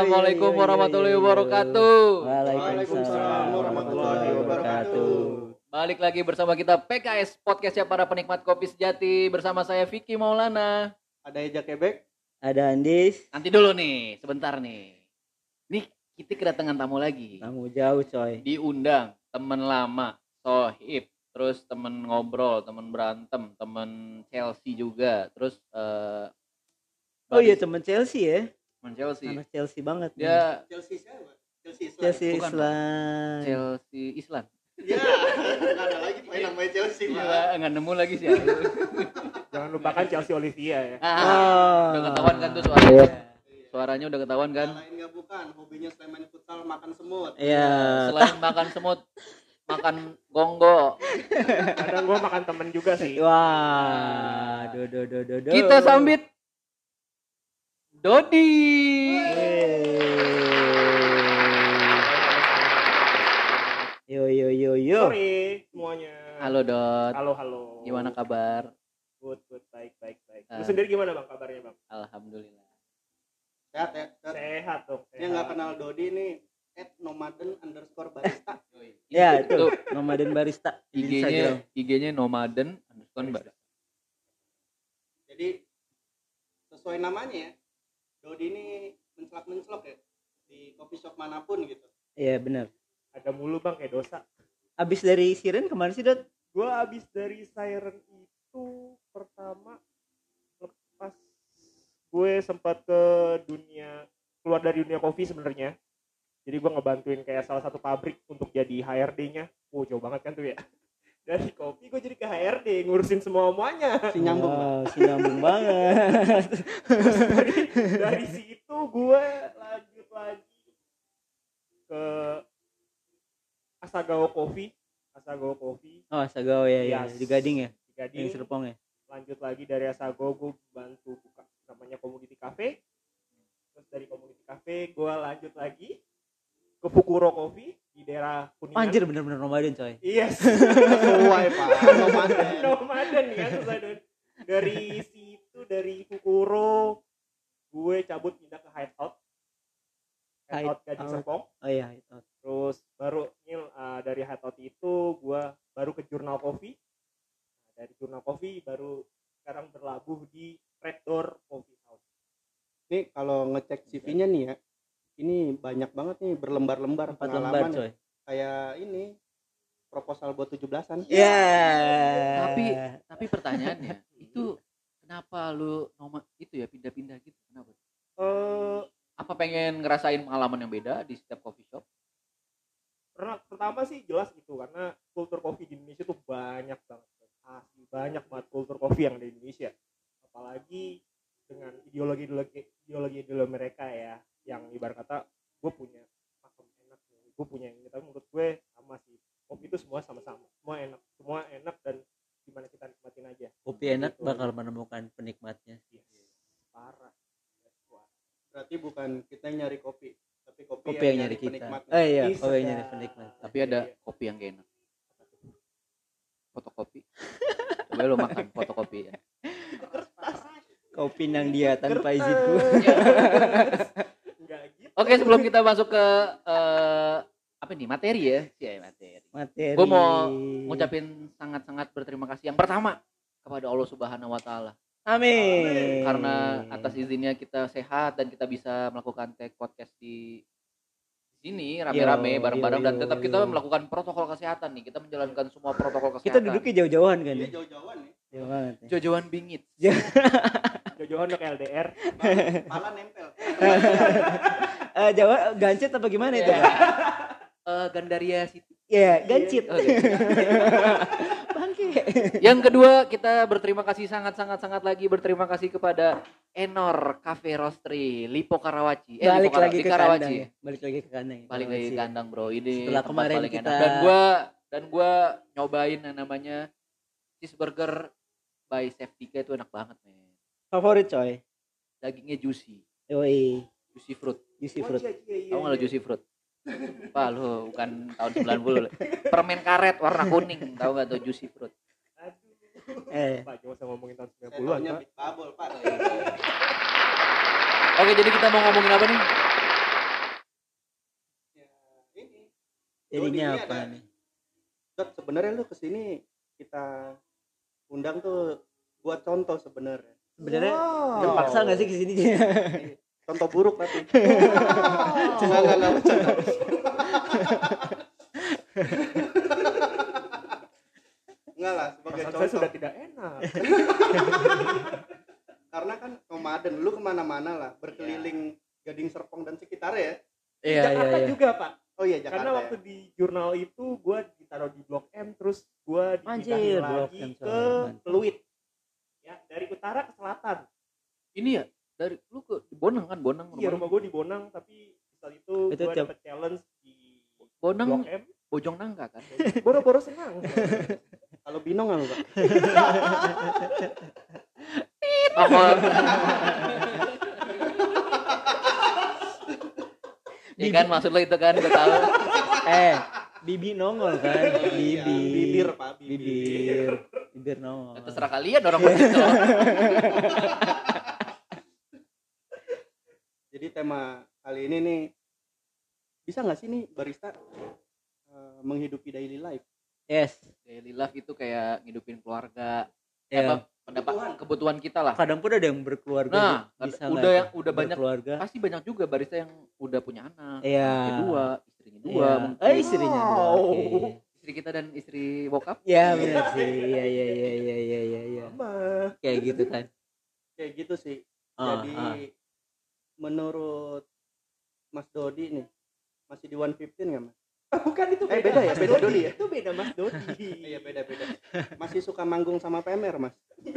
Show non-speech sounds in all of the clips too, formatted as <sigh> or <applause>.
Assalamualaikum warahmatullahi wabarakatuh. Waalaikumsalam warahmatullahi wabarakatuh. Balik lagi bersama kita PKS Podcastnya para penikmat kopi sejati bersama saya Vicky Maulana. Ada Eja Quebec. Ada Andis, Nanti dulu nih, sebentar nih. Nih kita kedatangan tamu lagi. tamu jauh coy. Diundang temen lama, sohib, terus temen ngobrol, temen berantem, temen Chelsea juga, terus eh Oh iya temen Chelsea ya, temen Chelsea. anak Chelsea banget. nih. Dia Chelsea siapa? Chelsea Islam. Chelsea Bukan, Pak. Islam. Chelsea Islam. Ya, nggak ada lagi main namanya Chelsea. Gila, nggak nemu lagi sih. Jangan lupakan Chelsea Olivia ya. ah, Oh. udah ketahuan kan tuh suaranya. Suaranya udah ketahuan kan. Lain nggak bukan, hobinya selain main futsal makan semut. Iya. Selain makan semut, makan gonggo. Kadang gue makan temen juga sih. Wah, do do do do do. Kita sambit Dodi. Yo yo yo yo. Sorry semuanya. Halo Dot. Halo halo. Gimana kabar? Good good baik baik baik. Ah. Lu sendiri gimana bang kabarnya bang? Alhamdulillah. Sehat ya. Sehat. Sehat dong. Ini nggak kenal Dodi nih. At nomaden underscore barista. <laughs> Ya itu nomaden barista. IG-nya IG-nya nomaden underscore baris. Jadi sesuai namanya ya. Dodi ini mencelak-mencelok ya di coffee shop mana pun gitu. Iya benar. Ada mulu bang kayak dosa. Abis dari Siren kemarin sih Dot? Gue abis dari siren itu pertama lepas gue sempat ke dunia keluar dari dunia kopi sebenarnya. Jadi gue ngebantuin kayak salah satu pabrik untuk jadi HRD-nya. Wow jauh banget kan tuh ya. Dari kopi gue jadi ke HRD ngurusin semua semuanya. Si nyambung. Wow, si nyambung banget. dari, dari situ gue lanjut lagi ke Asagawa Coffee Asagawa Coffee Oh, Sagao ya ya Yes. di Gading ya, di Gading yang Serpong ya. lanjut lagi dari Asagawa gue bantu buka namanya Community Cafe terus dari Community Cafe gue lanjut lagi ke Fukuro Coffee di daerah Kuningan Anjir bener-bener nomaden coy. <laughs> yes Sesuai, Pak. Nomaden. nomaden ya sesuai dengan- dari situ dari Fukuro gue cabut pindah ke Hideout Hideout Gading Hideout. Serpong Oh iya, itu. terus baru Nil uh, dari Hideout itu gua baru ke Jurnal Coffee Nah, dari Jurnal Coffee baru sekarang berlabuh di Red Door Coffee House Nih kalau ngecek CV-nya nih ya. Ini banyak banget nih berlembar-lembar Empat lembar pengalaman. coy. Kayak ini proposal buat 17-an. Ya. Tapi tapi pertanyaannya itu kenapa lu nomor itu ya pindah-pindah gitu? Kenapa? eh Apa pengen ngerasain pengalaman yang beda di setiap coffee shop? karena pertama sih jelas itu karena kultur kopi di Indonesia tuh banyak banget asli banyak banget kultur kopi yang ada di Indonesia apalagi dengan ideologi ideologi ideologi ideologi mereka ya yang ibarat kata gue punya pakem enak gue punya ini tapi menurut gue sama sih kopi itu semua sama-sama semua enak semua enak dan gimana kita nikmatin aja Kopi enak Gitu bakal menemukan penikmatnya. Yes. parah. Berarti bukan kita yang nyari kopi, tapi kopi, Kopi yang nyari kita. penikmatnya. Eh iya, Bisa kopi yang nyari penikmat. Tapi ada Iya. kopi yang gak enak. Fotokopi. Coba lu makan fotokopi ya. Kopi nang dia tanpa. Enggak gitu <laughs> <laughs> Oke, sebelum kita masuk ke eh, apa nih materi ya? Iya, materi. Materi. Gua mau Ngucapin sangat-sangat berterima kasih yang pertama kepada Allah Subhanahu wa taala Amin. karena atas izinnya kita sehat dan kita bisa melakukan take podcast di sini rame-rame bareng-bareng dan yo, tetap kita yo. melakukan protokol kesehatan nih. Kita menjalankan semua protokol kita kesehatan. duduknya jauh-jauhan kan Iya ya? jauh-jauhan nih. Jauh banget. ya. Jauh-jauhan bingit. jauh-jauhan ke LDR Pala nempel. <laughs> Eh Jawa gancet apa gimana itu? Iya. Pak? Eh, Gandaria City. Iya, gancit. Oh, iya. <laughs> Bangke. Yang kedua kita berterima kasih sangat-sangat sangat lagi berterima kasih kepada Enor Cafe Roastery Lipo Karawaci. Eh, Balik Lipo lagi di ke Karawaci. kandang. ya? Balik lagi ke kandang. ya, Balik lagi ke Karawaci. kandang bro. Ini Setelah kemarin paling kita- enak. Dan gua dan gua nyobain yang namanya cheeseburger by Chef Dika itu enak banget men. Favorit coy. Dagingnya juicy, Yoi, juicy fruit. Juicy oh, fruit. Iya, iya, iya Kamu iya. juicy fruit? Pak lu bukan tahun 90. Permen karet warna kuning, tahu gak? tuh juicy fruit? Eh. Pak cuma saya ngomongin tahun eh, 90-an, Pak. Pak. Oke, jadi kita mau ngomongin apa nih? Ya, ini. Jadinya ini oh, apa nih? Sebenarnya lu ke sini kita undang tuh buat contoh sebenarnya. Sebenarnya wow. terpaksa nggak sih ke sini? Contoh buruk tapi Enggak, <laughs> enggak, enggak, bercanda. Enggak lah, sebagai Perasaan contoh. saya sudah tidak enak. <laughs> Karena kan nomaden, lu ke mana-mana lah, berkeliling Gading Serpong dan sekitarnya ya. Iya iya Jakarta iya. juga pak. Oh iya, Jakarta Karena ya. waktu di jurnal itu gue ditaruh di blok M terus gue dipindahin Blok lagi M, ke Pluit. Ya dari utara ke selatan. Ini ya dari lu ke di Bonang kan Bonang Iya rumah gue di Bonang tapi saat itu, Itu gue tiap- dapet challenge di. Bonang blok M. Bojong Nangka kan. <laughs> Boro-boro senang. Kalau Binong nggak <laughs> lu, Pak? Oh, kalau- Iya kan maksud lo itu kan gue tahu. <laughs> Eh, Bibi nongol kan? Iya, Bibi. bibir, Pak, bibir. Bibir. Bibir nongol. Ya, Terserah kalian orang begitu. Jadi tema kali ini nih bisa nggak sih nih barista eh, menghidupi daily life? Yes. Daily life itu kayak ngidupin keluarga. Eh, Ya. apa, pendapat Kebutuhan. kebutuhan kita lah. Kadang pun ada yang berkeluarga. Nah, bisa udah yang- udah banyak- berkeluarga. Pasti banyak juga barista yang udah punya anak. Iya. anaknya dua, istrinya dua, Iya. mungkin. Eh, istrinya dua. Oke. istri kita dan istri bokap. Ya benar sih. Iya iya iya iya iya iya. Ya. Kayak gitu kan. Kayak gitu sih. Ah, Jadi ah. Menurut Mas Dodi nih masih di 115 nggak Mas? Ah, bukan itu Eh, beda ya? Mas Beda Dodi ya? Itu beda Mas Dodi. Iya beda-beda. <laughs> Masih suka manggung sama PMR Mas? Oh,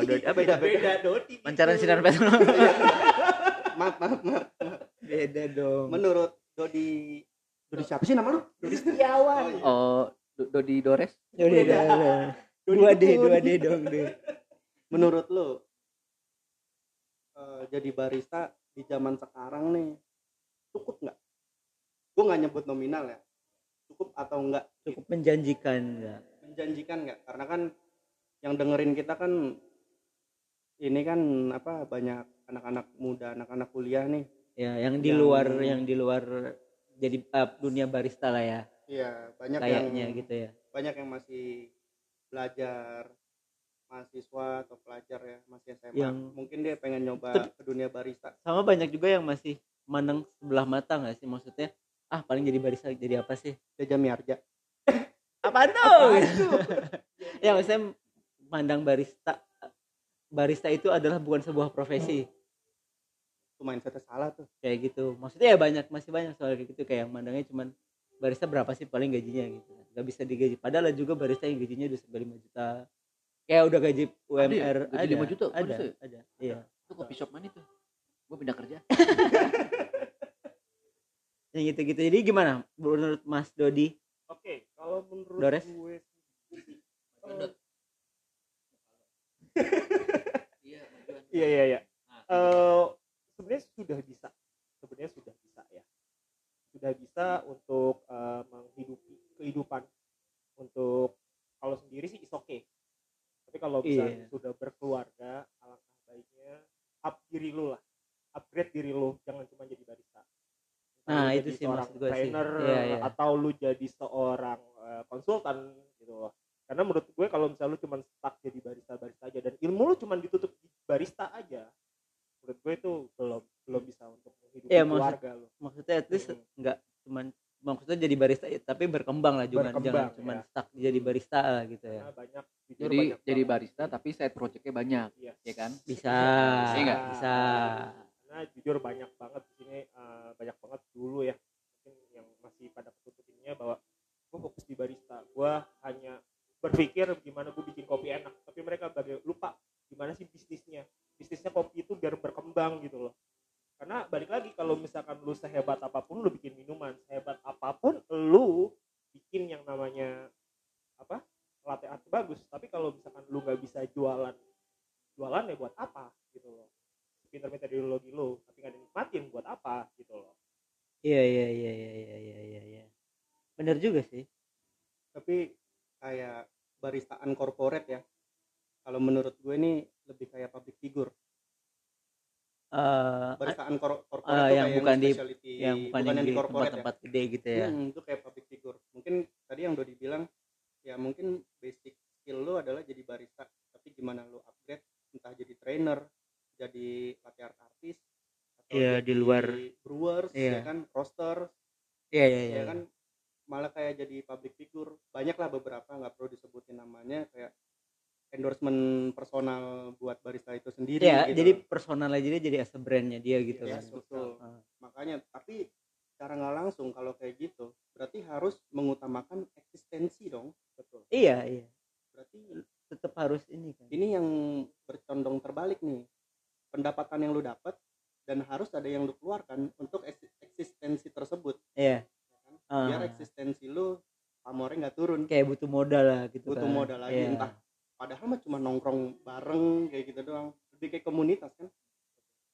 Dodi- ah, beda beda. beda Dodi. Pancaran itu. sinar petrol. Maaf maaf maaf. beda dong. Menurut Dodi Dodi siapa sih nama lu? Dodi Setiawan. Oh, iya. Oh, Do- Dodi Dores. Dodi Beda. Dodi Dua D, dua D dong deh. Menurut lu eh, jadi barista di zaman sekarang nih cukup nggak? Gue nggak nyebut nominal ya. Cukup atau enggak? Cukup menjanjikan enggak? menjanjikan nggak karena kan yang dengerin kita kan ini kan apa banyak anak-anak muda anak-anak kuliah nih Ya, yang di Yang- luar yang di luar jadi eh, dunia barista lah ya. iya banyak Kayaknya yang gitu ya. banyak yang masih belajar mahasiswa atau pelajar ya masih SMA Yang- mungkin dia pengen nyoba ke dunia barista. Sama banyak juga yang masih mandang sebelah mata nggak sih? Maksudnya? Ah, paling jadi barista jadi apa sih? Jaja Miarja <laughs> Apaan tuh? <laughs> ya maksudnya mandang barista barista itu adalah bukan sebuah profesi. Itu mindsetnya salah tuh. Kayak gitu. Maksudnya ya banyak masih banyak soal kayak gitu. Kayak yang mandangnya cuman barista berapa sih paling gajinya? gitu. Nggak bisa digaji. Padahal ada juga barista yang gajinya udah sampai 5 juta kayak udah gaji UMR ya? Gaji 5 juta? ada ada iya Itu kopi shop mana itu? Gue pindah kerja. <laughs> yang gitu gitu jadi gimana menurut Mas Dodi Oke, kalau menurut Dores? gue <laughs> Iya, Iya iya iya. Nah, Eh, sebenarnya sudah bisa. Sebenarnya sudah bisa ya. Sudah bisa untuk eh, menghidupi kehidupan untuk kalau sendiri sih is okay. Tapi kalau misalnya Iya. sudah berkeluarga, alangkah baiknya up diri lu lah. Upgrade diri lu, jangan cuma jadi barista. Nah, itu sih seorang maksud gue sih. trainer Iya, iya. atau lu jadi seorang eh, konsultan gitu loh. Karena menurut gue kalau misalnya lu cuma stuck jadi barista-barista aja dan ilmu lu cuma ditutup di barista aja, menurut gue itu belum belum bisa untuk menghidupi Iya, maksud- keluarga lu. maksudnya at least Hmm. nggak cuman maksudnya jadi barista ya, tapi berkembang lah jangan Berkembang, jangan cuman ya. stuck jadi barista lah gitu ya Karena banyak jujur jadi banyak jadi barista tapi side projectnya banyak, Iya. ya kan? bisa Iya nggak? bisa Karena jujur banyak banget di sini eh, banyak banget dulu ya mungkin yang masih pada ketutupinnya bahwa gue fokus di barista, gue hanya berpikir gimana gue bikin kopi enak, tapi mereka bagai lupa gimana sih bisnisnya, bisnisnya kopi itu biar berkembang gitu loh karena balik lagi kalau misalkan lu sehebat apa pun lu bikin minuman. Sehebat apa pun lu bikin yang namanya apa latte art bagus. Tapi kalau misalkan lu nggak bisa jualan jualan ya buat apa gitu loh. Pinter metodologi lu tapi nggak dinikmatin buat apa gitu loh. Iya iya iya iya iya iya iya, iya. bener juga sih. Tapi kayak baristaan korporat ya. Kalau menurut gue ini lebih kayak public figure. Eh, baristaan kor korporat uh, yang, bukan di, yang, bukan, bukan yang di tempat-tempat ya. gede gitu ya? Hmm, itu kayak public figure. Mungkin tadi yang udah dibilang ya mungkin basic skill lo adalah jadi barista. Tapi gimana lo upgrade entah jadi trainer jadi latte art artis atau yeah, di luar. brewers yeah. ya iya. kan? Roster yeah, yeah, yeah, ya iya. kan? Malah kayak jadi public figure. Banyak lah beberapa nggak perlu di sendiri Iya, gitu. jadi personal aja dia jadi as a brandnya dia gitu Yes, kan betul. Ah. makanya tapi cara nggak langsung kalau kayak gitu berarti harus mengutamakan eksistensi dong betul iya iya berarti tetap harus ini kan ini yang bercondong terbalik nih pendapatan yang lu dapat dan harus ada yang lu keluarkan untuk eks- eksistensi tersebut iya ya kan? biar Ah. eksistensi lu pamornya nggak turun kayak butuh modal lah gitu butuh kan. modal lagi Iya. entah padahal mah cuma nongkrong bareng kayak gitu doang lebih kayak komunitas kan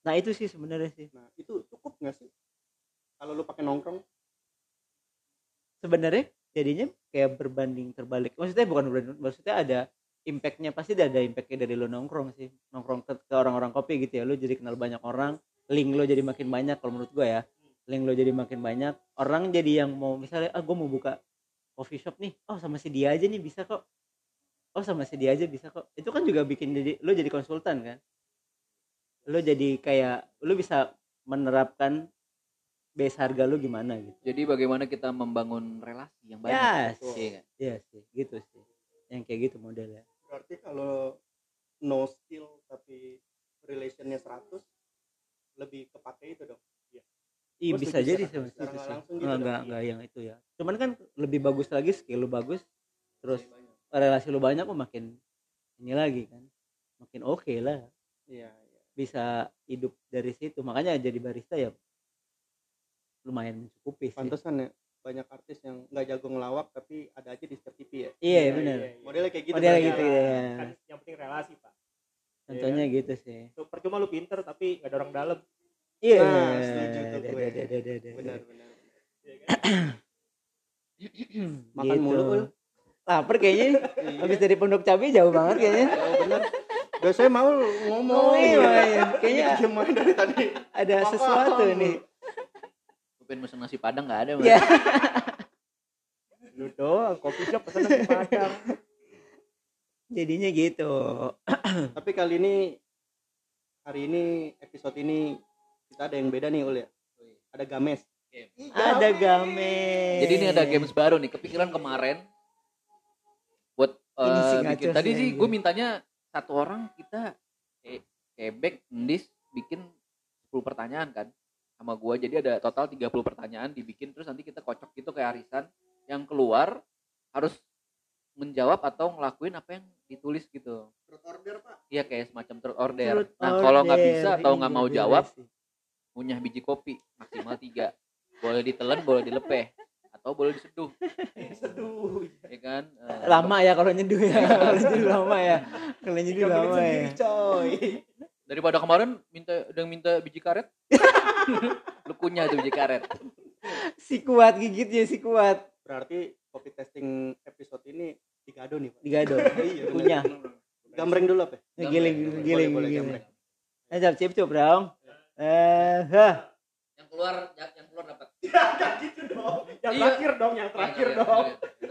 nah itu sih sebenarnya sih. Nah itu cukup nggak sih? Kalau lu pakai nongkrong? Sebenarnya jadinya kayak berbanding terbalik. Maksudnya bukan berbanding maksudnya ada impactnya pasti ada impactnya dari lo nongkrong sih. Nongkrong ke, ke orang-orang kopi gitu ya lo jadi kenal banyak orang link lo jadi makin banyak kalau menurut gue ya. Link lo jadi makin banyak orang jadi yang mau misalnya ah gue mau buka coffee shop nih oh sama si dia aja nih bisa kok. Oh sama si dia aja bisa kok. Itu kan juga bikin jadi lo jadi konsultan kan lo jadi kayak lo bisa menerapkan base harga lo gimana gitu Jadi bagaimana kita membangun relasi yang banyak. Yes. Iya? Iya sih, gitu sih. Yang kayak gitu modelnya. berarti kalau no skill tapi relationnya 100 lebih kepake itu dong Ih, Gua bisa jadi sih langsung gitu Nggak, dong, nggak, iya. nggak yang itu ya. Cuman kan lebih bagus lagi skill lu bagus, terus relasi lu banyak kok makin ini lagi kan. Makin oke lah. iya iya Bisa hidup dari situ. Makanya jadi barista ya lumayan mencukupi sih. pantesan ya banyak artis yang nggak jago ngelawak tapi ada aja di setiap TV ya Iya, benar. modelnya kayak gitu Modelnya gitu ya. kan yang penting relasi pak Contohnya gitu sih. Tuh, percuma lu pinter tapi nggak ada orang dalam Iya. Nah, setuju tuh gue. benar benar Iya kan? makan Gitu. mulu Ul. Lapar kayaknya. Iya. Habis dari pondok cabai jauh banget kayaknya. Oh, bener biasanya mau ngomong Oh, iya, iya. Kayaknya diem aja dari tadi ada Makan. sesuatu nih. Gue pengen pesen nasi padang nggak ada. Mas. Iya. lu doang kopi shop pesan nasi padang Jadinya gitu. tapi kali ini hari ini episode ini kita ada yang beda nih Ul ya ada games Ada games. Jadi ini ada games baru nih. Kepikiran kemarin buat Ini sih ngaco bikin. Tadi sih gue mintanya satu orang kita eh, kebek ndis bikin 10 pertanyaan kan sama gua. Jadi ada total 30 pertanyaan dibikin terus nanti kita kocok gitu kayak arisan. Yang keluar harus menjawab atau ngelakuin apa yang ditulis gitu. Truth order pak? Iya kayak semacam third order Truth nah kalau nggak bisa atau nggak Iya, mau bener jawab punya biji kopi maksimal tiga. Boleh ditelan boleh dilepeh atau boleh diseduh seduh ya kan Eh, Lama ya kalau nyeduh ya. Kalau nyeduh lama ya. Kalau nyeduh lama ya. sendiri, coy daripada kemarin minta udah minta biji karet <laughs> lu punya tuh biji karet Si kuat gigitnya si kuat. berarti kopi testing episode ini digado nih pak Digado. <laughs> iya. Punya. gambreng dulu apa ya? Ngegiling, giling, boleh, giling. gambreng. Eh, cap cip cup dong. Eh, hah. yang keluar yang keluar dapat Jangan gitu dong. Yang Iya. terakhir dong yang terakhir dong.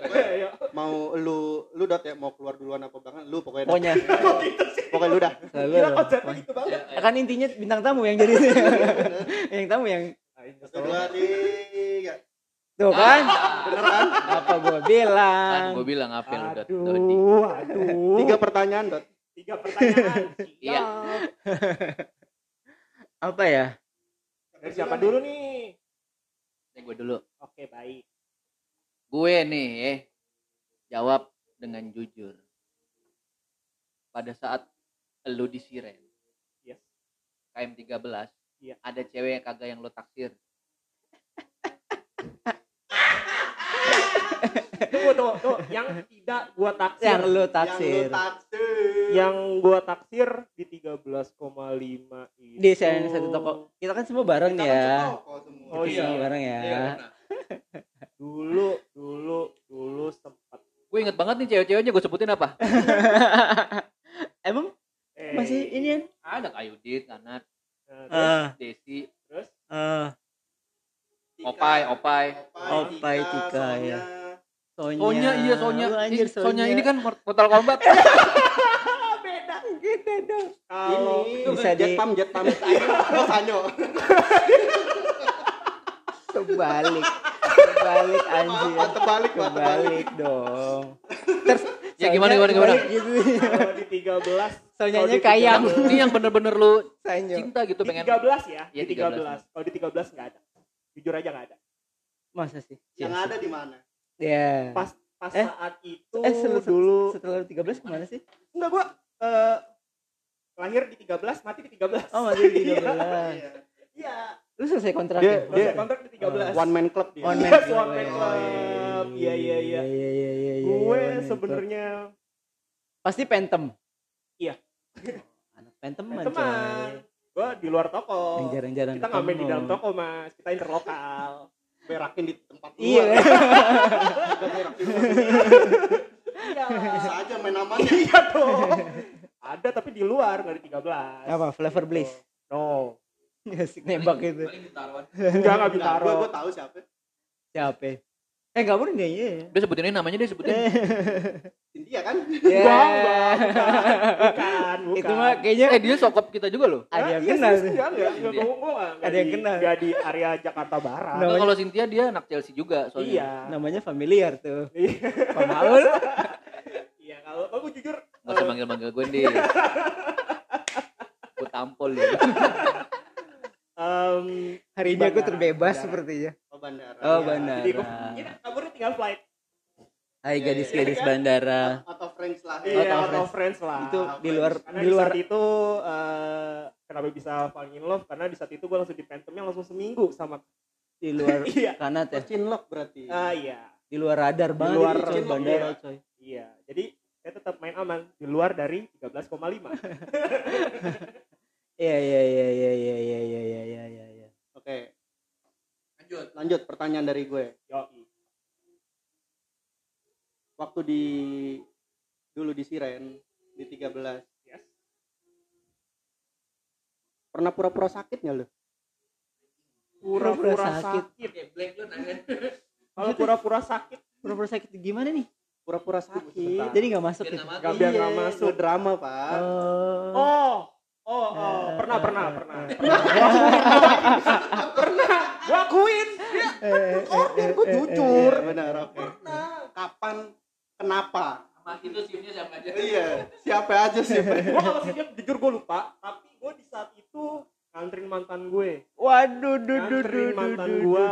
Ayo. mau lu lu dot ya mau keluar duluan apa belakang lu pokoknya. Pokoknya <laughs> Kok gitu sih? Pokoknya lu dah. Gila konsepnya gitu banget. Kan intinya bintang tamu yang jadi. <laughs> Yang tamu yang satu dua tiga tuh kan? Bener kan? Apa gua kan bilang gue bilang? Apa lu dot? Aduh aduh. Tiga pertanyaan dot. Tiga pertanyaan. <laughs> Iya. apa ya? Dari siapa dulu nih Ini gue dulu oke baik gue nih eh jawab dengan jujur pada saat lu di Siren Yes. KM 13 Iya. ada cewek yang kagak yang lo taksir <laughs> tunggu tuh tuh yang tidak gua taksir. Yang lu yang lu taksir. Taksir yang gua taksir di 13,5 itu. Di Siren satu toko. Kita kan semua bareng Kita kan ya. setoko semua. Oh, Kita iya. semua bareng ya. <laughs> Dulu dulu dulu sempat gue inget banget nih cewek-ceweknya gue sebutin apa? <laughs> Emang? Eh, masih ini kan ada Kayudit nah, terus, ah Desi. Terus? Ah Tika, Opai. Opai Opai, Tika, ya. Sonya. Sonya Sonya iya Sonya. Oh, anjir Ih, Sonya ini kan Mortal Kombat. <laughs> Beda beda dong. Kalau bisa jet di pam jet pam. <laughs> Oh sanyo. Kebalik. Kebalik anjir. Apa, terbalik, terbalik. kebalik dong. Terus Ya, gimana, gimana, gimana? gitu. Kalau di 13 Soalnya kalau di kayang. 13 Ini yang bener-bener lu Sanyo. cinta gitu di pengen 13 ya, Iya, di 13. Kalau di 13 nggak ada. Jujur aja nggak ada. masa sih? Yang ada di mana ya Pas pas Eh? saat itu eh setelah, dulu setelah 13 ke mana sih enggak gua eh, lahir di 13, mati di 13. oh masih di <laughs> Iya. 13 Iya. lu selesai kontrak Dia- ya? Selesai kontrak di 13. one man club dia One Iya, man one club. man club. Iya, iya, iya. iya iya iya iya, Gue one man club. sebenarnya pasti pentem Iya. anak penteman teman. coy. Gue di luar toko. yang jarang-jarang Kita nggak main di dalam toko, Mas. Kita interlokal. Berakin di tempat iya kan? Iya. bisa aja main namanya Iya dong. Ada tapi di luar di 13. apa flavor bliss No. Asik nembak itu. Enggak enggak Bintaro. gue tahu siapa siapa eh nggak boleh deh iya Dia sebutin ini namanya dia sebutin. <laughs> Cynthia kan Ya. Enggak, enggak, bukan, bukan. itu mah kayaknya Eh dia sokop kita juga loh. ada yang Iya, kenal. Enggak, enggak, enggak, Iya. enggak- enggak Ada yang kenal. enggak di area Jakarta Barat. Nah, kalau Cynthia dia anak Chelsea juga soalnya. Iya. namanya familiar tuh Iya. Pak Maul <laughs> Iya, kalau aku jujur Gak usah manggil-manggil gue deh. <laughs> gue tampol ya. Em, hari ini aku terbebas bandara. sepertinya oh bandara oh Iya, bandara Jadi gua, ini kabarnya tinggal flight. Hai Iya, gadis-gadis iya, kan? bandara atau friends lah Iya, tahu, out of lah. itu di luar Karena di di luar saat itu eh, kenapa bisa falling in love? Karena di saat itu gue langsung di Phantomnya langsung seminggu sama di luar <laughs> iya. kanat ya cinlok berarti Ah iya. di luar radar banget luar itu, coy, bandara iya. coy Iya. Jadi saya tetap main aman di luar dari 13,5. <laughs> iya iya iya iya iya iya iya iya iya iya iya oke Lanjut. lanjut pertanyaan dari gue Yoi. waktu di dulu di Siren di 13 Yes. pernah pura-pura sakit nggak lu Pura-pura sakit. sakit. Kayak Black lu. Kalau pura-pura sakit pura-pura sakit gimana nih pura-pura sakit jadi nggak masuk ya nggak. Nggak biar nggak masuk. drama pak oh Oh, Oh, oh eh, pernah, eh, pernah, eh, pernah. Pernah. <laughs> pernah. Gue akuin. Dia kan order, jujur. Benar, oke. Pernah. Kapan, kenapa? Mas itu sipnya siapa aja? Iya, siapa aja sih? <laughs> Gue kalau sipnya jujur gue lupa, tapi gue di saat itu ngantrin mantan gue. Waduh, duh, duh, duh, mantan gue.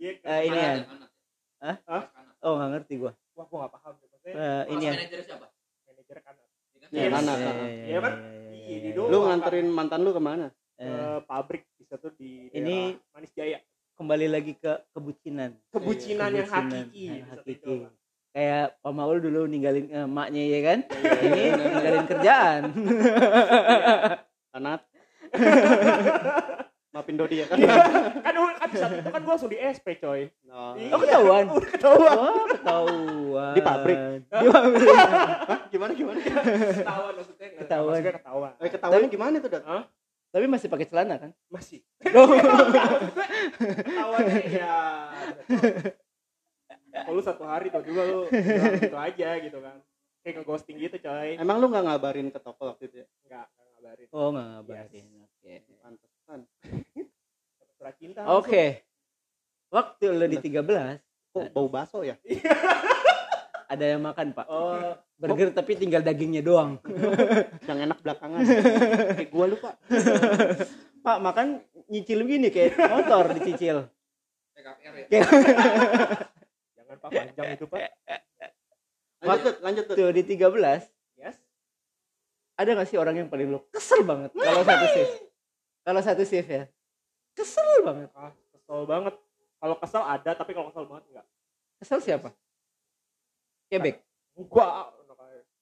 Iya, eh, ini ya. Hah? Oh, nggak ngerti gue. Wah, gue nggak paham. Eh, ini ya. Manajer siapa? Manajer kanan. Iya, iya, iya kanan. Iya, kan? Iya, Iya, iya, iya. lu nganterin mantan lu ke mana Eh, Ke pabrik di satu di Ini- Manis Jaya. kembali lagi ke kebucinan Kebucinan yang Kebucinan hakiki. yang di saat hakiki. itu. kayak Pak Maul dulu ninggalin eh, emaknya ya kan ini ninggalin kerjaan Anat <laughs> maafin Dodi ya kan Kan kan saat itu kan gua langsung di SP, coy. oh. Iya. oh ketahuan Udah ketahuan. oh ketahuan Di pabrik? di pabrik Hah? gimana gimana Ketahuan maksudnya. Nggak- Ketahuan. Maksudnya ketahuan. eh ketahuan gimana tuh Dot? tapi masih pakai celana kan Masih. <laughs> oh. Ketahuannya ya. Kalau lu satu hari tuh juga lu gitu aja gitu kan. Kayak nge-ghosting gitu, coy. emang lu nggak ngabarin ke toko waktu itu ya Enggak, enggak ngabarin. oh nggak ngabarin oke pantesan Surat cinta. oke waktu lo di 13 kok bau baso ya <laughs> ada yang makan pak. Oh, burger tapi tinggal dagingnya doang <laughs> yang enak belakangan kayak gua lu pak <laughs> pak makan nyicil begini kayak motor dicicil TKPR ya. Kayak- <laughs> jangan Pak panjang itu, Pak. lanjut lanjut tuh tuh di 13 Yes. ada gak sih orang yang paling lo kesel banget kalau satu shift kalau satu shift ya kesel banget Ah, kesel banget. Kalau kesel ada, tapi kalau kesel banget enggak. kesel siapa kebek Enggak.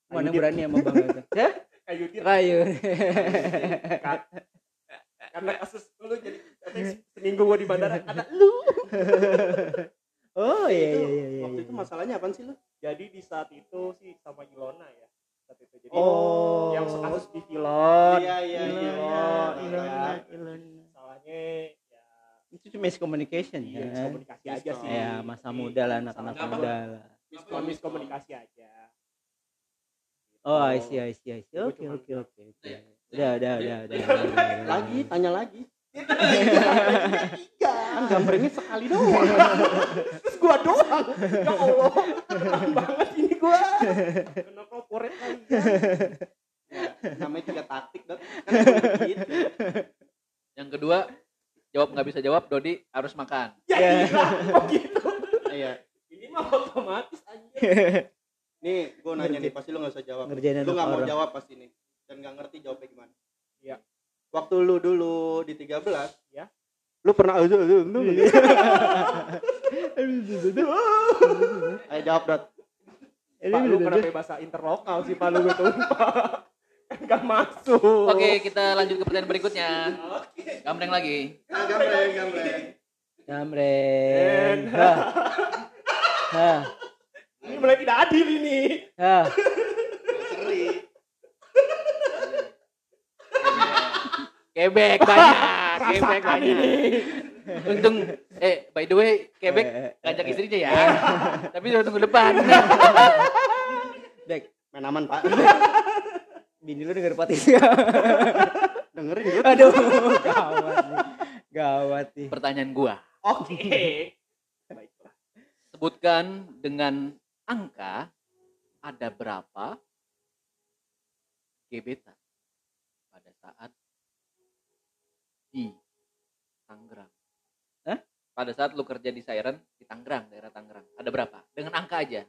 mana berani sama bang Gatot ya Kayu dia. kayu Kan- Karena kasus lu jadi seminggu gua di bandara ada lu. <laughs> oh iya iya iya iya waktu itu masalahnya apaan sih lu Jadi di saat itu sih sama Ilona ya. Saat itu. Jadi oh yang kasus di Filon. Iya, iya, iya, iya. gitu Ilona, kan. Ilona. Masalahnya ya itu cuma miscommunication iya, ya miskomunikasi aja sih. ya masa muda lah anak-anak muda lah Miskon miskomunikasi aja. oh I see I see I see oke oke oke oke Udah, udah, udah, udah. udah, udah, udah. Lagi, tanya lagi. Tiga. Kan gambarnya sekali doang. <laughs> Terus gua doang. Ya Allah. Banget ini gua. Kena corporate kali ya. Ya, namanya juga taktik, Dot. Kan begitu. Yang kedua, jawab nggak bisa jawab, Dodi harus makan. Ya Ya. iya. Oh gitu. Iya. Otomatis <laughs> aja. Nih, gue nanya nih, pasti lu gak usah jawab. Ngerjain Lu anak gak mau orang. jawab pasti nih. Dan gak ngerti jawabnya gimana. Iya. Waktu lu dulu di 13, Ya. Lu pernah <laughs> Ayo jawab, Dot. Pak lu kenapa bahasa interlokal sih Pak lu gue tumpah. Enggak <laughs> masuk. Oke, kita lanjut ke pertanyaan berikutnya. Gambreng lagi. Gambreng, gambreng. Gambreng. Hah. Ini mulai tidak adil ini. Hah. Seri. Kebek banyak, <laughs> kebek banyak. Untung, eh by the way, kebek Eh, eh, ngajak istrinya ya. <laughs> Tapi udah tunggu depan. <laughs> Dek, Main aman, Pak. bini lu denger podcast ya. Dengerin, Dot. Aduh, gawat nih. Gawat nih. Pertanyaan gua, Oke. Baiklah. Sebutkan dengan angka ada berapa gebetan pada saat di Tangerang. Hah? Pada saat lu kerja di Siren di Tangerang, daerah Tangerang. Ada berapa? Dengan angka aja.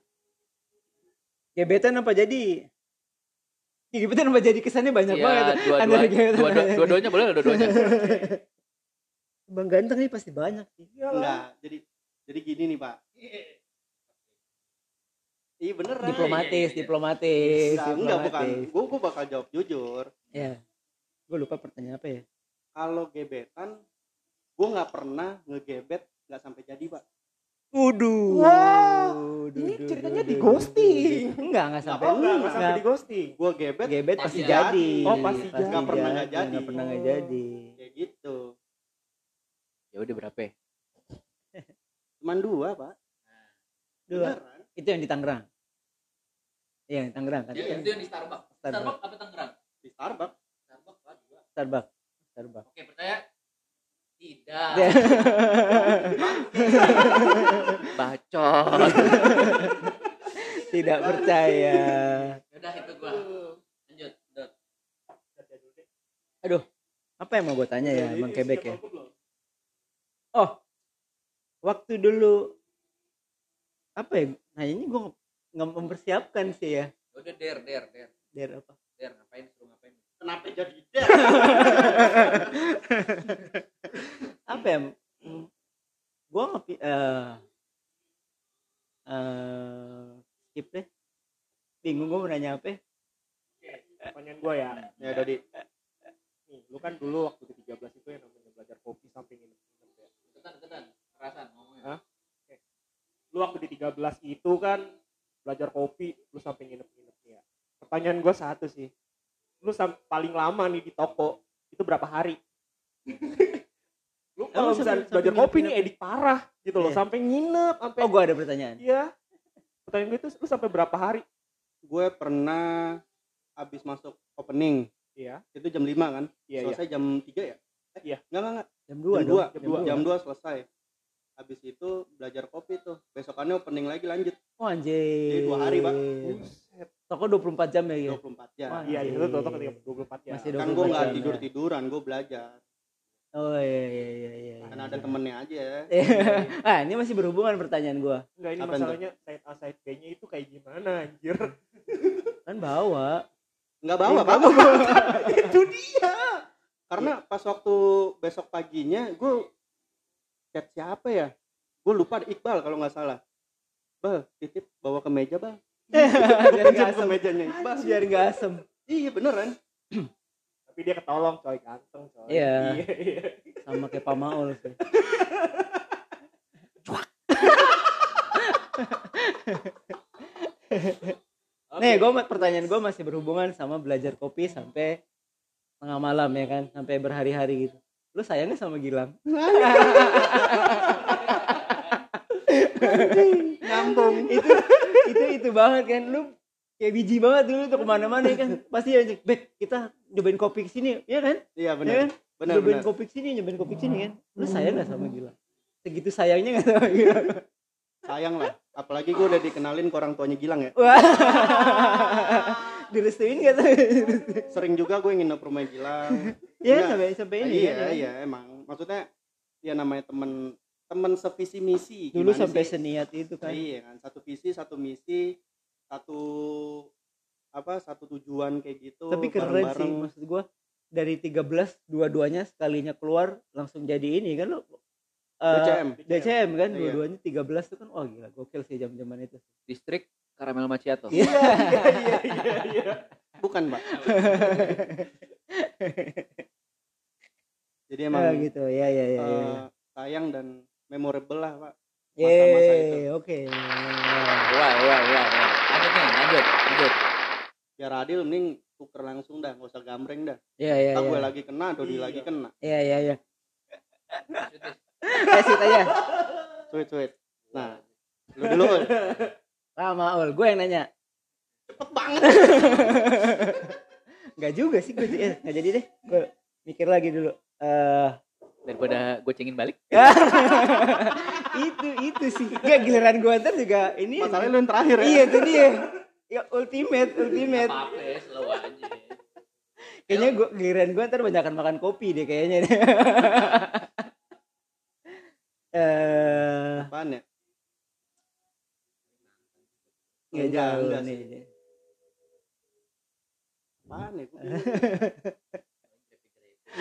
Gebetan apa jadi? Gebetan apa jadi kesannya banyak Iya, banget. dua-dua, Antara gebetan dua, apa jadi. dua-duanya boleh dua-duanya. <laughs> Bang ganteng nih pasti banyak sih. Enggak, jadi jadi gini nih, Pak. Iya beneran. Diplomatis, diplomatis, Enggak, enggak bukan. diplomatis. Gue gue bakal jawab jujur. Ya. Gue lupa pertanyaan apa ya? Kalau gebetan, gue nggak pernah ngegebet nggak sampai jadi, Pak. Waduh. Wah, Waduh, Ini ceritanya di ghosting. Enggak, enggak sampai. Enggak, enggak enggak sampai Enggak. di ghosting. Gue gebet Gebet Pasti pasti jadi. Oh, pasti jadi. Nggak pernah nggak jadi. Nggak pernah nggak Oh. jadi. kayak gitu. Ya udah berapa? ya? Cuman dua, Pak. Dua. Beneran. Itu yang di Tangerang. Iya, yang Tangerang kan. Itu yang di Starbucks. Starbucks. Starbucks apa Tangerang? Di Starbucks. Starbucks lah dua. Starbucks. Starbucks. Oke, percaya? Tidak. Bacot. <laughs> Tidak percaya. Udah itu gua. Lanjut. Dot. Aduh, apa yang mau gue tanya ya, Bang Kebek ya? Oh, waktu dulu apa ya? Nah ini gue nggak mempersiapkan sih ya. Udah der der der. Der apa? Der ngapain suruh ngapain? Kenapa jadi dia? <laughs> Apa ya? Gue ngepi eh eh, skip deh. Bingung gue mau nanya apa? ya. Pertanyaan gue ya. ya Dodi. Nih, lu kan dulu waktu ke 13 itu yang namanya belajar kopi sampai nginep-nginep ya. Deketan deketan. Kerasan ngomongnya. Hah? Lu waktu di 13 itu kan belajar kopi, lu sampai nginep-nginep ya. Pertanyaan gue satu sih. Lu sam- paling lama nih di toko itu berapa hari? lu kalau misalnya belajar kopi nih nginep-nginep? edik parah gitu loh, Iya. sampai nginep, sampai Oh, gue ada pertanyaan. Iya. Pertanyaan gue itu lu sampai berapa hari? Gue pernah habis masuk opening Iya. itu jam 5 kan? Iya, iya. selesai jam 3 ya? Eh, Iya. Enggak, enggak, enggak. Jam 2 Jam dong. 2, jam dua. jam 2 selesai. Habis itu belajar kopi tuh. Besokannya opening lagi lanjut. Oh anjir. Jadi dua hari, Pak. Buset. Toko 24 jam ya gitu. 24 jam. Wah, Iya, itu tuh ketika 24 ya. Masih kan 24 gue nggak jam, tidur ya. tiduran, gue belajar. Oh iya iya iya iya. Kan ada temennya aja. <laughs> ah, ini masih berhubungan pertanyaan gua. Enggak ini Apa masalahnya side A side B-nya itu kayak gimana anjir. <laughs> Kan bawa. Nggak bawa, Pak. <laughs> itu dia. Karena pas waktu besok paginya gue chat siapa ya? Gue lupa ada Iqbal kalau nggak salah. Bal, titip bawa ke meja, Bal. <laughs> Biar nggak Titip ke asem. mejanya Iqbal. Biar nggak asem. Iya beneran. <clears throat> Tapi dia ketolong coy, ganteng coy. Iya. iya. Sama kayak Pak Maul sih. <laughs> <laughs> Nih, gue pertanyaan gue masih berhubungan sama belajar kopi sampai tengah malam ya kan, sampai berhari-hari gitu. Lu sayangnya sama Gilang? Nyambung. itu itu itu banget kan. Lu kayak biji banget dulu tuh ke mana-mana ya kan. Pasti aja bek kita nyobain kopi ke sini ya kan? Iya ya benar. kan? Benar nyobain benar. kopi ke sini nyobain kopi ke sini kan. Lu sayang gak sama Gilang? Segitu sayangnya gak sama Gilang? Sayang lah. Apalagi gue udah dikenalin ke orang tuanya Gilang ya <laughs> direstuin gak tuh <laughs> sering juga gue nginep rumah Gilang ya Enggak. sampai sampai ini iya kan, ya. iya emang maksudnya ya namanya temen temen sevisi misi dulu sampai sih? seniat itu kan iya kan satu visi satu misi satu apa satu tujuan kayak gitu tapi keren sih bareng-bareng. maksud gua dari 13 dua-duanya sekalinya keluar langsung jadi ini kan lo eh, DCM DCM kan Iya. dua-duanya 13 tuh kan wah gila gokil sih zaman-zaman itu Distrik Karamel Macchiato. Iya. iya iya iya iya bukan mbak jadi emang Ah, gitu ya ya ya, ya. eh, sayang dan memorable lah pak masa-masa itu. Oke. Wah, wah, wah, wah. Lanjut nih, lanjut, lanjut. biar adil mending tuker langsung dah nggak usah gambreng dah Iya iya iya. gue lagi kena Dodi Iya. lagi kena Iya iya iya. Kasih aja. sweet sweet nah lu dulu <laughs> Ul. Lama ul, gue yang nanya. cepet banget <laughs> Enggak juga sih gue eh, nggak jadi deh. Gue mikir lagi dulu. Eh Daripada gue cengin balik. <laughs> itu itu sih. Gak giliran gue ntar juga ini. masalahnya lu yang terakhir ya Iya itu dia. Ya ultimate, ultimate. apa-apa ya, slow aja. Kayaknya gue giliran gue ntar banyakan makan kopi deh kayaknya. <laughs> Eh, apaan ya nggak Enggak, jauh enggak nih. sih. apaan ya bingung. <laughs>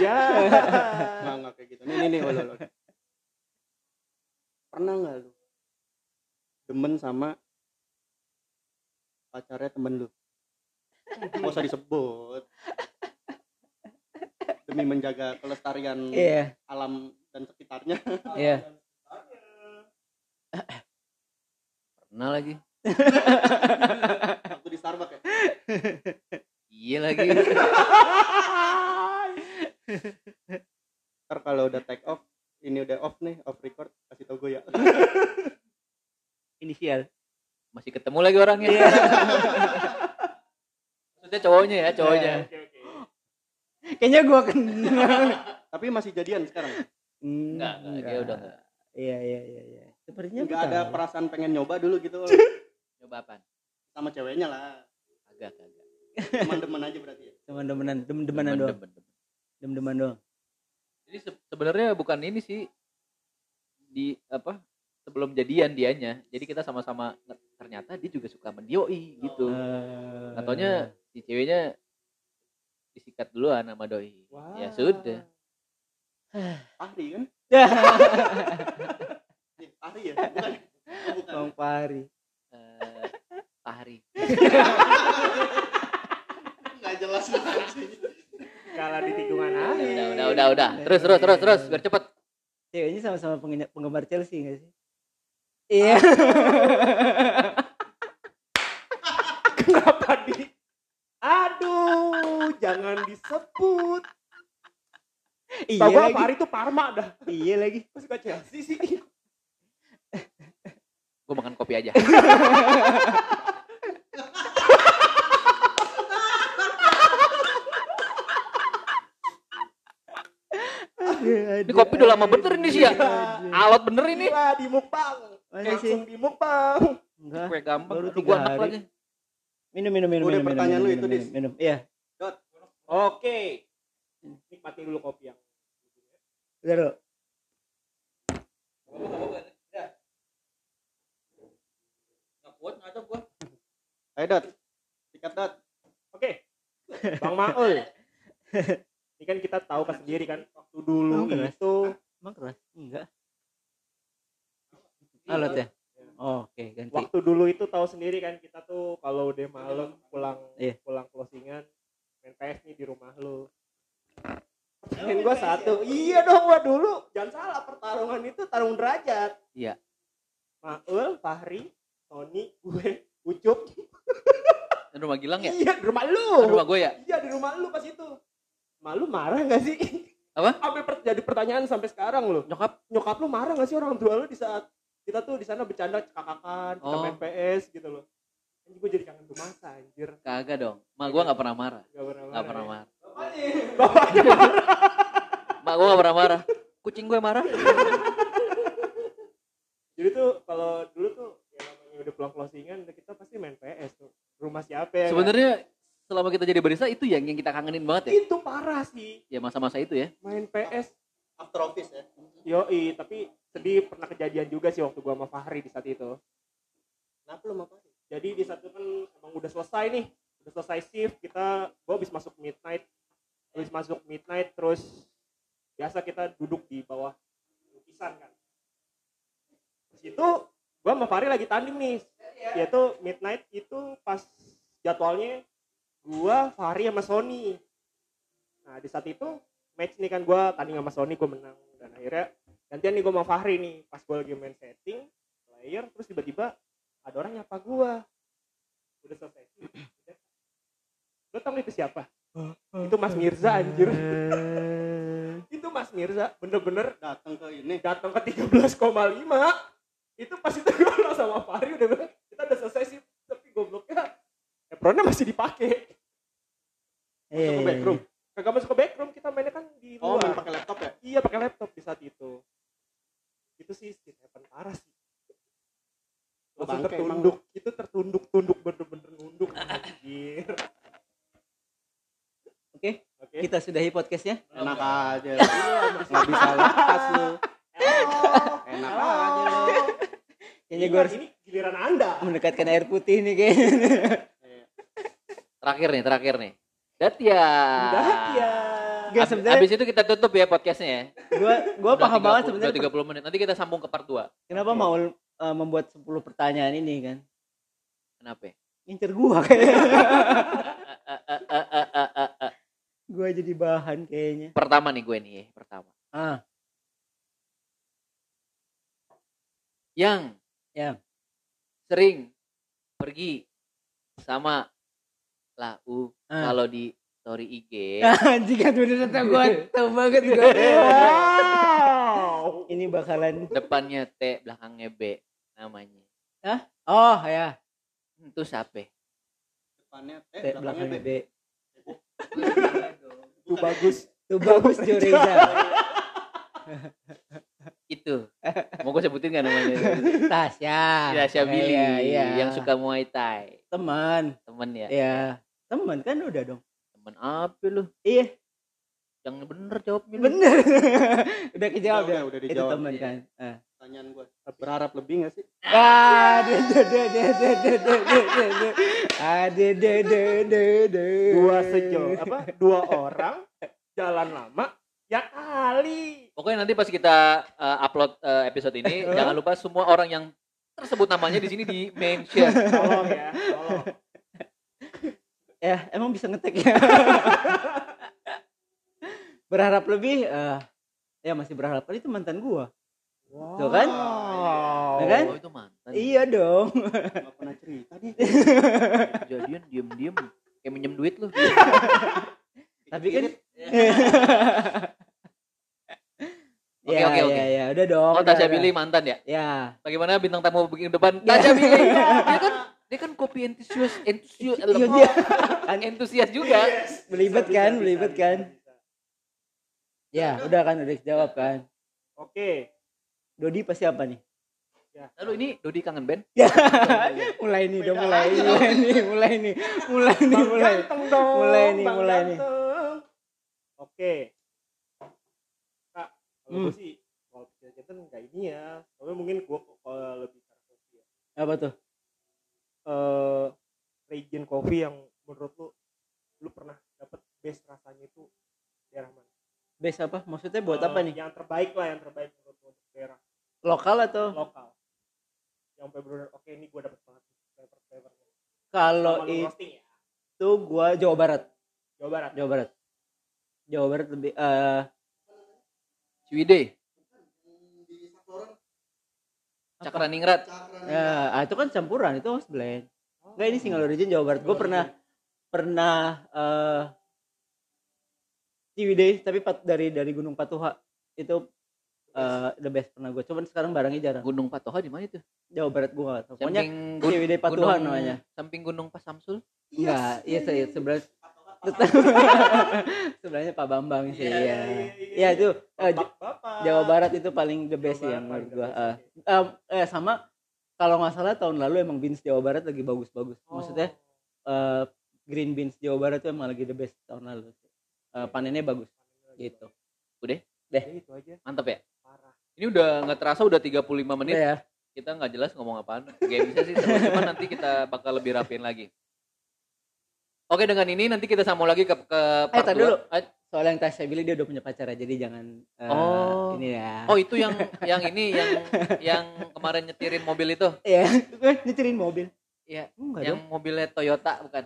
ya nggak nggak kayak gitu nih nih Ul. pernah nggak lu demen sama pacarnya temen lu nggak usah disebut demi menjaga kelestarian Iya, alam dan sekitarnya iya. <laughs> Pernah lagi. Waktu di Starbucks ya Iya lagi. ntar kalau udah take off ini udah off nih off record kasih tau gue ya Inisial. Masih ketemu lagi orangnya. Iya. Maksudnya cowoknya ya, cowoknya. oke oke Kayaknya gue kenal. tapi masih jadian sekarang Enggak, enggak, dia udah enggak. Iya, iya, iya, iya. Sepertinya nggak gua ada tahu. perasaan pengen nyoba dulu gitu <laughs> ceweknya lah Agak, agak. teman-teman aja berarti ya teman-temanan, teman-temanan Demen, doang. Teman-teman doang. Jadi se- sebenarnya bukan ini sih di apa sebelum jadian dianya. Jadi kita sama-sama ternyata dia juga suka mendioi gitu. Eh, Nggak taunya si ceweknya disikat duluan sama doi. Wah. Ya sudah. <sighs> Ahri kan Nih, <laughs> Ahri ya bukan oh, bukan Bang Pari. Fahri. nggak jelas banget sih kalah di tikungan aja Udah, udah, udah, udah. Terus, terus, terus, terus. Biar cepet. Ceweknya sama-sama penggemar, Chelsea gak sih? Iya. <laughs> kenapa di aduh jangan disebut iya gua lagi. Fahri itu Parma dah Iya lagi. Kok suka Chelsea sih Gue makan kopi aja. <laughs> Ini kopi udah lama bener ini sih ya. Alot bener ini. Gila di mukbang langsung di mukbang Enggak. Kue gampang. Baru Aduh, tiga gua hari. lagi. Minum, minum, minum. Udah minum, pertanyaan minum, lu itu, Dis. Minum. Iya. oke nikmati dulu kopi yang Udah dulu. ayo dot sikat dot oke Bang Maul <laughs> ini kan kita tahu kan sendiri kan waktu dulu Oh, keras. itu Emang keras? Enggak. Alat ya? Oh, Oke, ganti. waktu dulu itu tahu sendiri kan kita tuh kalau udah malam pulang Iya. pulang closingan main PS nih di rumah lu Pertanyaan gua satu, iya dong gua dulu. Jangan salah pertarungan itu tarung derajat. Iya. Maul, Fahri, Tony, gue, Ucup. Ini rumah Gilang ya? Iya di rumah lu. rumah gue ya? Iya di rumah lu pas itu. Malu marah gak sih? Apa? Sampai per- jadi pertanyaan sampai sekarang lu. Nyokap? Nyokap lu marah gak sih orang tua lu di saat kita tuh di sana bercanda kakakan, kita Oh. main PS gitu loh. anjir gue jadi kangen tuh masa anjir Kagak dong. Mak gua nggak pernah marah. gak pernah Nggak marah pernah ya. marah. bapaknya marah <laughs> Mak gua nggak pernah marah. Kucing gue marah. <laughs> jadi tuh kalau dulu tuh ya namanya udah pulang closingan kita pasti main PS tuh rumah siapa ya kan? Selama kita jadi barista itu yang yang kita kangenin banget ya. itu parah sih. Ya masa-masa itu ya. main PS after office ya? Yoi tapi sedih pernah kejadian juga sih waktu gua sama Fahri di saat itu. Kenapa lu apa jadi di saat itu kan emang udah selesai nih udah selesai shift kita gua habis masuk midnight habis masuk midnight terus biasa kita duduk di bawah lukisan kan. Terus itu gua sama Fahri lagi tanding nih yaitu midnight itu pas jadwalnya gua Fahri sama Sony. Nah di saat itu match nih kan gua tanding sama Sony gua menang. Dan akhirnya gantian nih gua sama Fahri nih. Pas gua lagi main setting player terus tiba-tiba ada orang nyapa gua. Udah selesai. Lo tau itu siapa? Itu Mas Mirza anjir. <laughs> Itu Mas Mirza bener-bener. Datang ke ini. Datang ke 13,5 itu pas itu gue sama Fahri udah bilang kita udah selesai sih tapi gobloknya apronnya masih dipakai masuk ke iya, backroom kagak masuk ke backroom kita mainnya kan di oh main luar pakai laptop ya? Iya pakai laptop di saat itu. Itu sih skin happen parah sih. Langsung Bangke tertunduk. Itu tertunduk tunduk bener-bener nunduk anjir. Oke, oke. kita sudahi podcastnya. enak aja. Nggak bisa lepas lu. Enak aja. Kayaknya Ini- gue harus ini giliran anda. mendekatkan air putih nih kayaknya. Terakhir nih, terakhir nih. Datia. udah ya Gak Ab- sebenarnya Abis itu kita tutup ya podcastnya ya. gue Udah paham 30 banget Udah sebenarnya 30 menit. Nanti kita sambung ke part 2. kenapa mau eh, membuat 10 pertanyaan ini kan. Kenapa? Ngincer gua kayaknya. <laughs> Gua jadi bahan kayaknya. Pertama nih gue nih, ya, pertama. Ah, Yang Yang. sering pergi sama lau Ah. kalau di story IG. anjing kan udah kata gua tahu banget gua. wow Ini bakalan Depannya T, belakangnya B namanya. Oh ya, Itu siapa? depannya T eh belakangnya belakangnya B. itu <laughs> bagus Tuh bagus Joreza. Itu. Mau gue sebutin gak namanya? Tasya. Tasya Billy Iya, iya. yang suka Muay Thai. teman. Temen ya. Iya. Teman kan udah dong. Temen apa lu? Iya, Yang bener jawabnya lu. bener. udah kejawab Udah, ya. udah Itu dijawab, teman iya. kan. Ah. pertanyaan gue berharap lebih gak sih Ah, de de de de de de de de de de. Ah, de de de de de. dua sejauh apa dua orang jalan lama ya kali Pokoknya nanti pas kita uh, upload uh, episode ini, jangan lupa semua orang yang tersebut namanya di sini di mention. tolong ya tolong Ya, emang bisa ngetek ya. <laughs> berharap lebih eh ya masih berharap kali itu mantan gua. Tuh kan? wow Ya kan? Oh itu mantan. Iya dong. nggak pernah cerita nih <laughs> Kejadian diem-diem kayak minjem duit lu. Tapi kan <laughs> Oke, ya, oke, oke. ya, ya, udah dong. Oh udah, Tasya udah. Billy mantan ya? Ya, Bagaimana bintang tamu begini depan? Tasya Billy. <laughs> Dia kan dia kan kopi entusias entusias Iya, iya. <laughs> kan entusias juga. belibet Bisa, kan, bisa, belibet bisa, kan. bisa. Ya, udah kan, udah dijawab kan. oke Dodi pasti apa nih? Lalu ini Dodi kangen band? <laughs> mulai nih, udah mulai, mulai nih, mulai nih, mulai nih, mulai. Mulai nih, mulai nih. oke kalau Hmm. gue sih kalau kita nggak ini ya tapi mungkin gue kalau lebih karena kopi ya Apa tuh? eh region coffee yang menurut lu lu pernah dapet best rasanya itu daerah mana? Base apa? Maksudnya buat Eh, apa nih? Yang terbaik lah, yang terbaik menurut lu untuk daerah Lokal atau? lokal. Yang benar oke ini gue dapet banget flavor flavornya. Kalau ya. itu gua Jawa Barat. Jawa Barat. Jawa Barat. Jawa Barat lebih eh Ciwidey, Cakraningrat. ya, ah, itu kan campuran, itu house blend. Enggak ini single origin Jawa Barat. Gue pernah pernah eh Ciwidey tapi pat, dari dari Gunung Patuha. Itu eh, the best pernah gue cuman sekarang barangnya jarang. Gunung Patoha di mana itu? Jawa Barat gue gak tau pokoknya CWD Patuhan gunung- namanya. Samping Gunung Pas Samsul. enggak iya saya sebenarnya <laughs> sebenarnya Pak Bambang sih ya iya, iya, ya itu eh, Bapak. Jawa Barat itu paling the best sih Jawa Barat menurut gua. Eh, eh, sama kalau nggak salah tahun lalu emang beans Jawa Barat lagi bagus-bagus. Oh. Maksudnya eh, green beans Jawa Barat itu emang lagi the best tahun lalu. Eh, panennya bagus gitu. Ya, itu aja Mantap ya. parah Ini udah nggak terasa udah 35 menit. Udah ya. Kita nggak jelas ngomong apaan. Gamesnya sih seru. Cuman nanti kita bakal lebih rapiin lagi. Oke dengan ini nanti kita sambung lagi ke ke Eh, part dua. dulu. Soal yang tadi saya bilang dia udah punya pacar ya, jadi jangan eh, Oh. ini ya. Oh itu yang yang ini yang <laughs> yang kemarin nyetirin mobil itu. Iya, nyetirin mobil. Iya. Enggak Yang dong. mobilnya Toyota bukan?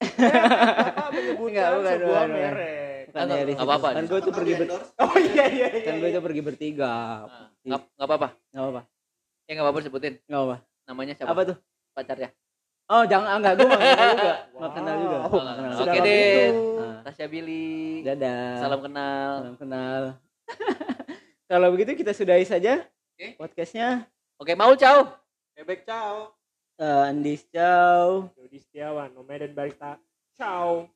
Bapak menyebutkan <laughs> Enggak, bukan, sebuah bukan, bukan. merek Bukan Enggak, enggak situ. apa-apa. Kan gue tuh pergi ber, oh iya iya iya kan gue tuh pergi bertiga. Nah, Nggak nggak apa-apa. Nggak apa-apa. Ya nggak apa-apa sebutin. Nggak apa. Namanya siapa? Apa tuh? Pacarnya. Oh, jangan ah, enggak gue nggak kenal juga. <laughs> Nggak kenal juga. Wow. Nggak kenal. Oke deh. Nah, Tasya Billy. dadah. Salam kenal. Salam kenal. <laughs> Kalau begitu kita sudahi saja Oke. podcastnya. Oke, mau ciao. Bebek ciao Eh, Andis, ciao. Yudi Setiawan Nomaden Barista ciao